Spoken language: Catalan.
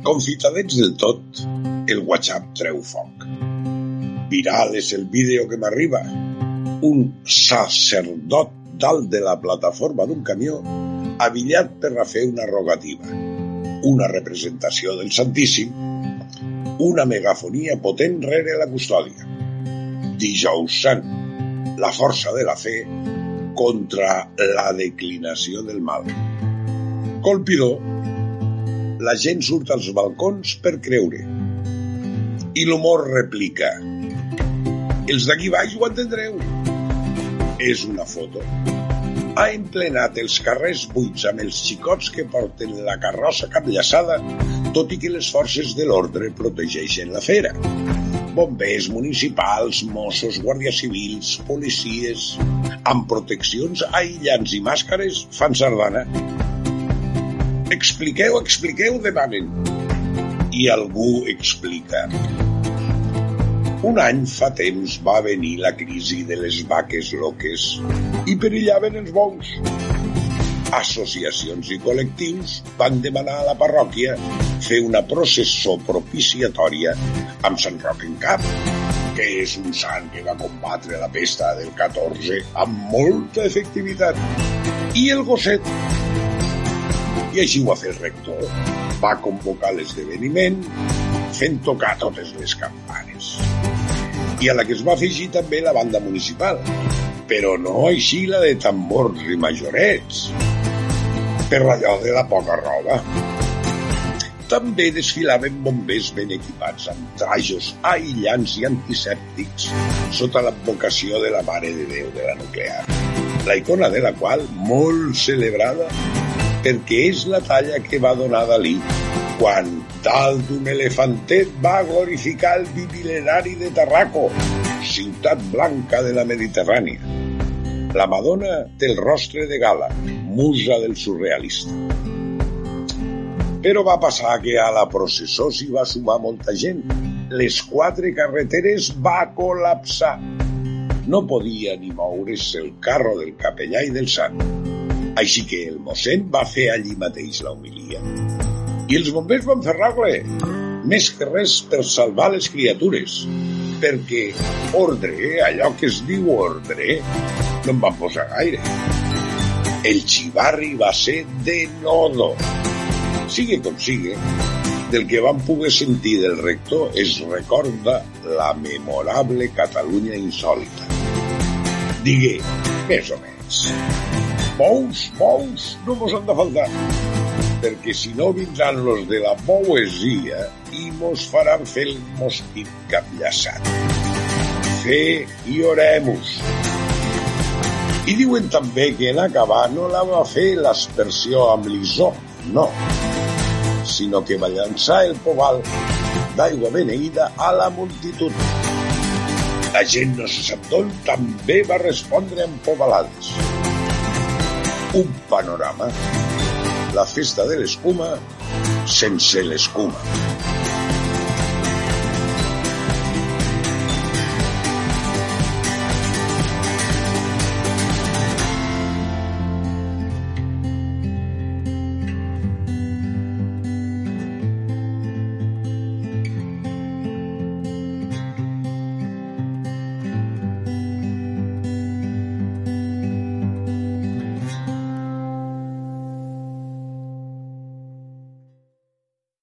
Confitadets del tot, el WhatsApp treu foc. Viral és el vídeo que m'arriba. Un sacerdot dalt de la plataforma d'un camió avillat per a fer una rogativa. Una representació del Santíssim, una megafonia potent rere la custòdia. Dijous Sant, la força de la fe contra la declinació del mal. Colpidor, la gent surt als balcons per creure. I l'humor replica. Els d'aquí baix ho entendreu. És una foto. Ha emplenat els carrers buits amb els xicots que porten la carrossa capllaçada, tot i que les forces de l'ordre protegeixen la fera. Bombers municipals, Mossos, guàrdies civils, policies, amb proteccions aïllants i màscares, fan sardana. Expliqueu, expliqueu, demanen. I algú explica. Un any fa temps va venir la crisi de les vaques loques i perillaven els bous. Associacions i col·lectius van demanar a la parròquia fer una processó propiciatòria amb Sant Roc en cap, que és un sant que va combatre la pesta del 14 amb molta efectivitat. I el gosset i així ho va fer el rector. Va convocar l'esdeveniment fent tocar totes les campanes. I a la que es va afegir també la banda municipal, però no així la de tambors i majorets, per allò de la poca roba. També desfilaven bombers ben equipats amb trajos aïllants i antisèptics sota l'advocació de la Mare de Déu de la Nuclear, la icona de la qual, molt celebrada, perquè és la talla que va donar Dalí quan, dalt d'un elefantet, va glorificar el bibilenari de Tarraco, ciutat blanca de la Mediterrània. La Madonna té el rostre de gala, musa del surrealista. Però va passar que a la processó s'hi va sumar molta gent. Les quatre carreteres va col·lapsar. No podia ni moure's el carro del capellà i del sant així que el mossèn va fer allí mateix la humilia. I els bombers van fer ragle, més que res per salvar les criatures, perquè ordre, allò que es diu ordre, no em van posar gaire. El xivarri va ser de nodo. Sigue com sigue, del que vam poder sentir del rector es recorda la memorable Catalunya insòlita. Digue, més o menys. Bous, bous, no mos han de faltar, perquè si no vindran los de la poesia i mos faran fer el mosquit capllaçat. Fe i oremus. I diuen també que en acabar no la va fer l'aspersió amb l'isó, no, sinó que va llançar el pobal d'aigua beneïda a la multitud. La gent no se sap d'on també va respondre amb pobalades un panorama. La festa de l'escuma sense l'escuma.